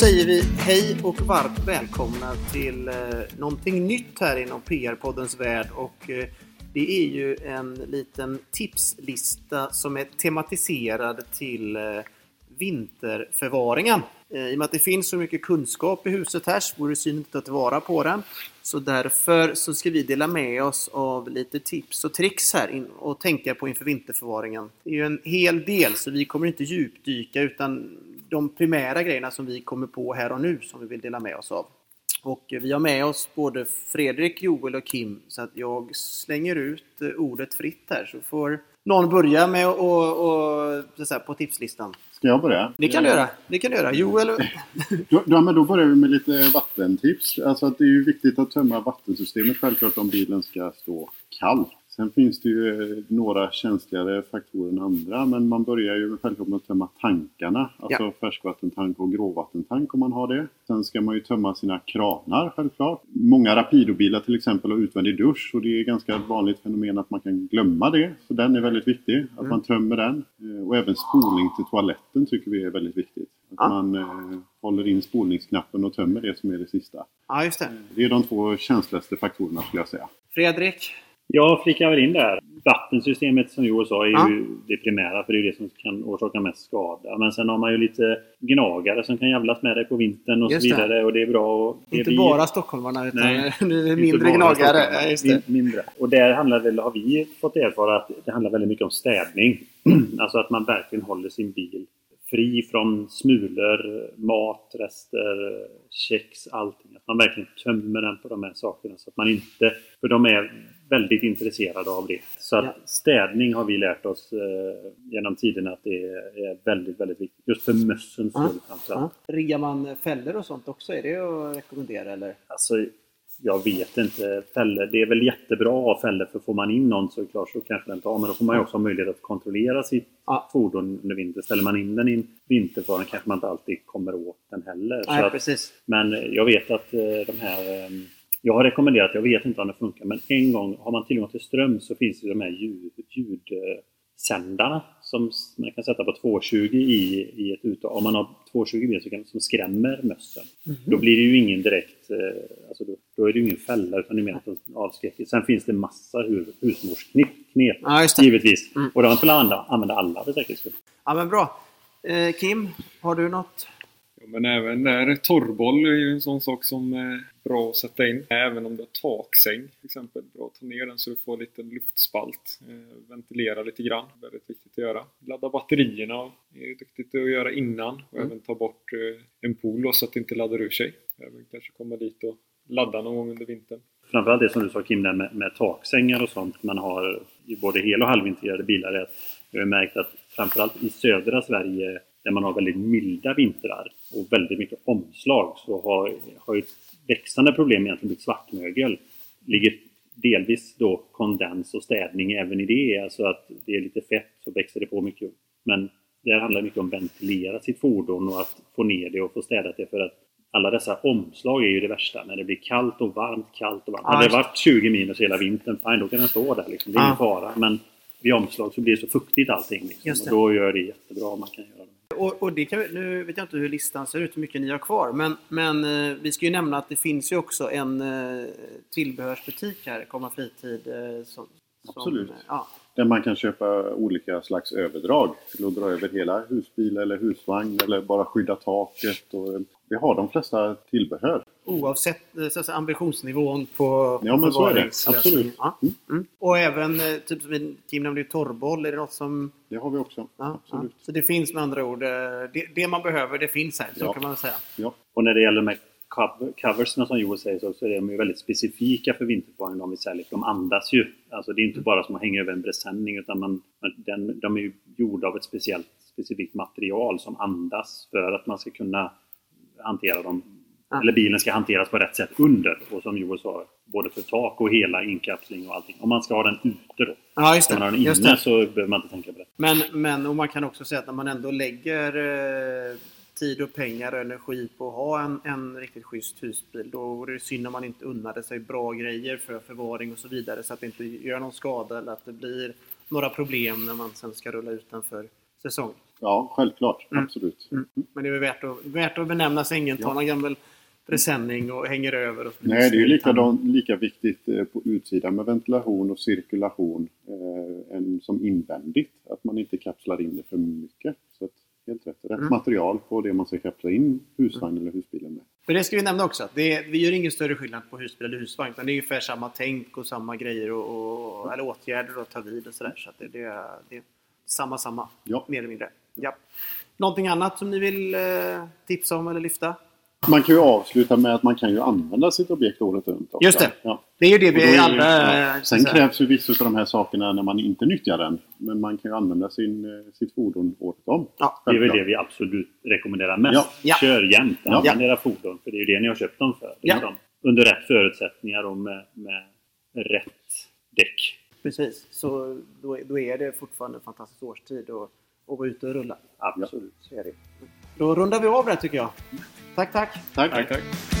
säger vi hej och varmt välkomna till eh, någonting nytt här inom PR-poddens värld. Och, eh, det är ju en liten tipslista som är tematiserad till eh, vinterförvaringen. Eh, I och med att det finns så mycket kunskap i huset här så vore det synd att ta tillvara på den. Så därför så ska vi dela med oss av lite tips och tricks här in och tänka på inför vinterförvaringen. Det är ju en hel del så vi kommer inte djupdyka utan de primära grejerna som vi kommer på här och nu som vi vill dela med oss av. Och vi har med oss både Fredrik, Joel och Kim så att jag slänger ut eh, ordet fritt här så får någon börja med och, och, och så här, på tipslistan. Ska jag börja? Det kan du göra. Det kan du göra. Joel? Då, då, men då börjar vi med lite vattentips. Alltså att det är ju viktigt att tömma vattensystemet självklart om bilen ska stå kall. Sen finns det ju eh, några känsligare faktorer än andra men man börjar ju självklart med att tömma tankarna. Alltså Ja. färskvattentank och gråvattentank om man har det. Sen ska man ju tömma sina kranar självklart. Många Rapidobilar till exempel har utvändig dusch och det är ganska vanligt fenomen att man kan glömma det. Så den är väldigt viktig, att man tömmer den. Eh, Och även spolning till toaletten tycker vi är väldigt viktigt. Att Ja. man eh, håller in spolningsknappen och tömmer det som är det sista. Ja, just det. Det är de två känsligaste faktorerna skulle jag säga. Fredrik? Jag flikar väl in där. Vattensystemet som Joel sa är Ja. ju det primära för det är det som kan orsaka mest skada. Men sen har man ju lite gnagare som kan jävlas med dig på vintern och Just så det. vidare. Och det är bra. Det Inte vi- bara stockholmarna utan Nej, nu är det mindre gnagare. Ja, det. Mindre. Och där handlar väl, har vi fått erfara att det handlar väldigt mycket om städning. alltså att man verkligen håller sin bil fri från smulor, mat, rester, kex, allting. Att man verkligen tömmer den på de här sakerna så att man inte... För de är väldigt intresserade av det. Så att städning har vi lärt oss eh, genom tiden att det är väldigt, väldigt viktigt. Just för mössens skull framförallt. Ja. Riggar man fällor och sånt också? Är det att rekommendera eller? Alltså, jag vet inte. Fällor, det är väl jättebra att ha fällor för får man in någon så är det klart så kanske den tar. Men då får man ju också ha möjlighet att kontrollera sitt Ja. fordon under vintern. Ställer man in den i en vinterförvaring kanske man inte alltid kommer åt den heller. Nej, att, precis. men jag vet att eh, de här... Jag har rekommenderat, jag vet inte om det funkar, men en gång har man tillgång till ström så finns det de här ljud, ljudsändarna som man kan sätta på 220 i, i ett ute. Om man har 220 bil så kan, som skrämmer mössen. Mhm. Då blir det ju ingen direkt, eh, alltså då, då är det ju ingen fälla utan det är mer att de avskräcker. Sen finns det massa hu- husmorsknep, knep, Ja, givetvis. Mm. Och de använda, använda alla för säkerhets skull. Ja, men bra. Eh, Kim, har du något? Ja, men även där, torrboll är ju en sån sak som är bra att sätta in. Även om du har taksäng till exempel. Bra att ta ner den så du får lite luftspalt. Eh, ventilera lite grann. Väldigt viktigt att göra. Ladda batterierna är ju duktigt att göra innan. Och Mm. även ta bort eh, en pool så att det inte laddar ur sig. Även kanske komma dit och ladda någon gång under vintern. Framförallt det som du sa Kim, där med, med taksängar och sånt man har i både hel och halvintegrerade bilar. Är att jag har märkt att framförallt i södra Sverige där man har väldigt milda vintrar och väldigt mycket omslag så har, har ett växande problem egentligen blivit svartmögel. Ligger delvis då kondens och städning även i det. Alltså att det är lite fett så växer det på mycket. Men det handlar mycket om att ventilera sitt fordon och att få ner det och få städat det för att alla dessa omslag är ju det värsta. När det blir kallt och varmt, kallt och varmt. Ja, Hade det varit 20 minus hela vintern, fine, då kan den stå där. Liksom. Det är Ja. ingen fara. Men vid omslag så blir det så fuktigt allting. Liksom. Och då gör det jättebra om man kan göra. Och, och det kan, nu vet jag inte hur listan ser ut, hur mycket ni har kvar. Men, men eh, vi ska ju nämna att det finns ju också en eh, tillbehörsbutik här, Komma Fritid. Eh, som, Absolut. Som, ja. Där man kan köpa olika slags överdrag till att dra över hela husbil eller husvagn eller bara skydda taket. Och vi har de flesta tillbehör. Oavsett eh, så att säga, ambitionsnivån på Ja, men så är det. Absolut. Ja. Mm. Mm. Och även, eh, typ som Kim nämnde torrboll. Är det något som... Det har vi också. Ja, ja. Absolut. Så det finns med andra ord, eh, det, det man behöver det finns här, så Ja. kan man säga. Ja. Och när det gäller här cover, coversen som Joel säger så, så är de ju väldigt specifika för vinterförvaring de vi säljer. De andas ju. Alltså det är inte bara som att hänga över en presenning utan man- den, de är ju gjorda av ett speciellt specifikt material som andas för att man ska kunna hantera dem. Ja. Eller bilen ska hanteras på rätt sätt under. Och som Joel sa, både för tak och hela inkapsling och allting. Om man ska ha den ute då. Ja, just Om man har det. den inne det. så behöver man inte tänka på det. Men, men och man kan också säga att när man ändå lägger eh, tid och pengar och energi på att ha en, en riktigt schysst husbil, då vore det synd om man inte unnade sig bra grejer för förvaring och så vidare så att det inte gör någon skada eller att det blir några problem när man sen ska rulla ut den för säsong. Ja, självklart. Mm. Absolut. Mm. Men det är värt att, värt att benämna sängen, ta Ja. gammal presenning och hänger över. Och Nej, det är ju likadant, lika viktigt eh, på utsidan med ventilation och cirkulation eh, än som invändigt. Att man inte kapslar in det för mycket. Så att, helt rätt. Rätt Mm. material på det man ska kapsla in husvagn eller husbilen med. För det ska vi nämna också. Det är, vi gör ingen större skillnad på husbil eller husvagn. Utan det är ungefär samma tänk och samma grejer och, och eller åtgärder att ta vid och sådär. Så att det, det, är, det är samma, samma. Ja. Mer eller mindre. Ja. Någonting annat som ni vill eh, tipsa om eller lyfta? Man kan ju avsluta med att man kan ju använda sitt objekt året runt. också. Just det. Ja. Det är ju det Och vi ju- alla... ja. eh, Sen krävs ju vissa av de här sakerna när man inte nyttjar den. Men man kan ju använda sin, eh, sitt fordon året om. Ja. Det är väl det vi absolut rekommenderar mest. Ja. Ja. Kör jämt, Ja. använd era fordon. För det är ju det ni har köpt dem för. Ja. Liksom. Under rätt förutsättningar och med, med rätt däck. Precis. Så då, då är det fortfarande en fantastisk årstid att, att vara ute och rulla. Absolut. Så är det. Då rundar vi av det här tycker jag. Tack, tack. Tack. Tack, tack.